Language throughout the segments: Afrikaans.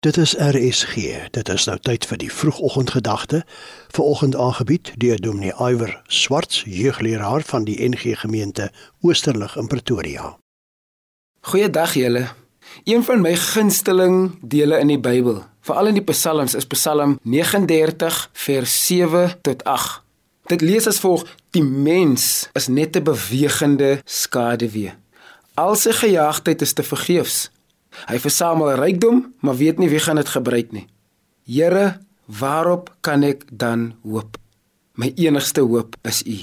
Dit is RSG. Dit is nou tyd vir die vroegoggendgedagte. Vanoggend aangebied deur Dominee Iwer Swarts, jeugleraar van die NG Gemeente Oosterlig in Pretoria. Goeiedag julle. Een van my gunsteling dele in die Bybel, veral in die Psalms, is Psalm 39 vers 7 tot 8. Dit lees as volg: Die mens is net 'n bewegende skaduwee. Al sy gejaagdheid is te vergeefs. Hy versamel rykdom, maar weet nie wie gaan dit gebruik nie. Here, waarop kan ek dan hoop? My enigste hoop is U.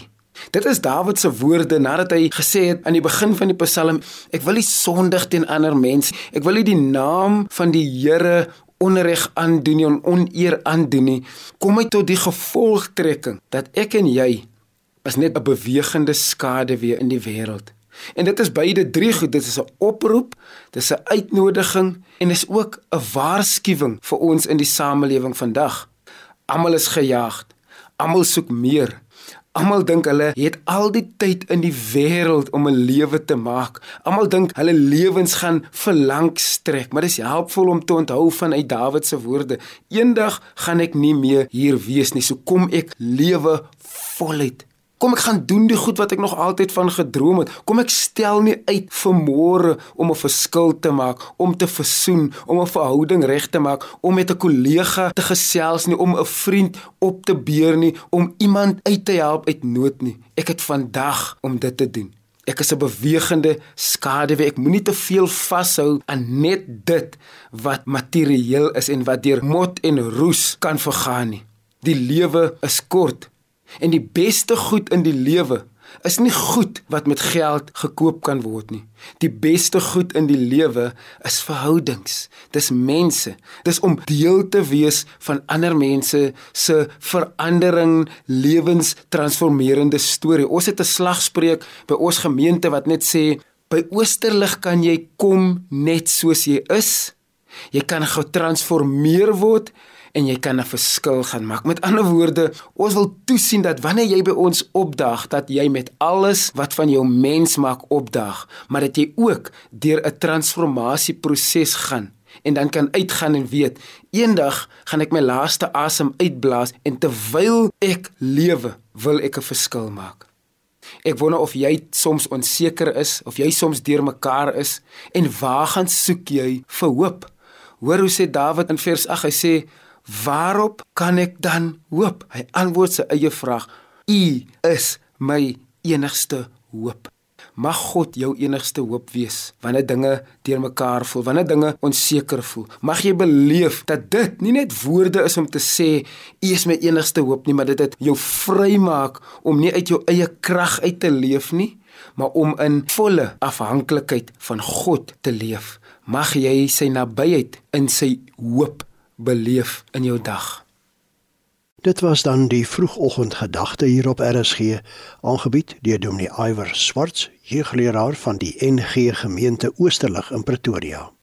Dit is Dawid se woorde nadat hy gesê het aan die begin van die Psalm, ek wil nie sondig teen ander mense. Ek wil nie die naam van die Here onreg aandoen nie, oneer aandoen nie. Kom hy tot die gevolgtrekking dat ek en jy is net 'n bewegende skaduwee in die wêreld. En dit is beide drie goed. Dit is 'n oproep, dit is 'n uitnodiging en is ook 'n waarskuwing vir ons in die samelewing vandag. Almal is gejaagd. Almal soek meer. Almal dink hulle het al die tyd in die wêreld om 'n lewe te maak. Almal dink hulle lewens gaan verlang strek, maar dis helpvol om te onthou van uit Dawid se woorde: Eendag gaan ek nie meer hier wees nie, so kom ek lewe voluit Kom ek gaan doen die goed wat ek nog altyd van gedroom het. Kom ek stel nie uit vir môre om 'n verskil te maak, om te versoen, om 'n verhouding reg te maak, om met 'n kollega te gesels nie, om 'n vriend op te beur nie, om iemand uit te help uit nood nie. Ek het vandag om dit te doen. Ek is 'n bewegende skaduwee. Ek moenie te veel vashou aan net dit wat materieel is en wat deur mot en roes kan vergaan nie. Die lewe is kort. En die beste goed in die lewe is nie goed wat met geld gekoop kan word nie. Die beste goed in die lewe is verhoudings. Dis mense. Dis om deel te wees van ander mense se verandering, lewenstransformerende storie. Ons het 'n slagspreuk by ons gemeente wat net sê by Oosterlig kan jy kom net soos jy is. Jy kan getransformeer word en jy kan 'n verskil gaan maak. Met ander woorde, ons wil toesien dat wanneer jy by ons opdag, dat jy met alles wat van jou mens maak opdag, maar dat jy ook deur 'n transformasieproses gaan en dan kan uitgaan en weet, eendag gaan ek my laaste asem uitblaas en terwyl ek lewe, wil ek 'n verskil maak. Ek wonder of jy soms onseker is of jy soms deurmekaar is en waar gaan soek jy vir hoop? Hoor hoe sê Dawid in vers 8, hy sê Waarop kan ek dan hoop? Hy antwoord sy eie vraag: U is my enigste hoop. Mag God jou enigste hoop wees wanneer dinge deurmekaar voel, wanneer dinge onseker voel. Mag jy beleef dat dit nie net woorde is om te sê U is my enigste hoop nie, maar dit dit jou vrymaak om nie uit jou eie krag uit te leef nie, maar om in volle afhanklikheid van God te leef. Mag jy sy nabyheid in sy hoop beleef in jou dag. Dit was dan die vroegoggendgedagte hier op RSG, aangebied deur Dominee Iwer Swarts, jeugleraar van die NG Gemeente Oosterlig in Pretoria.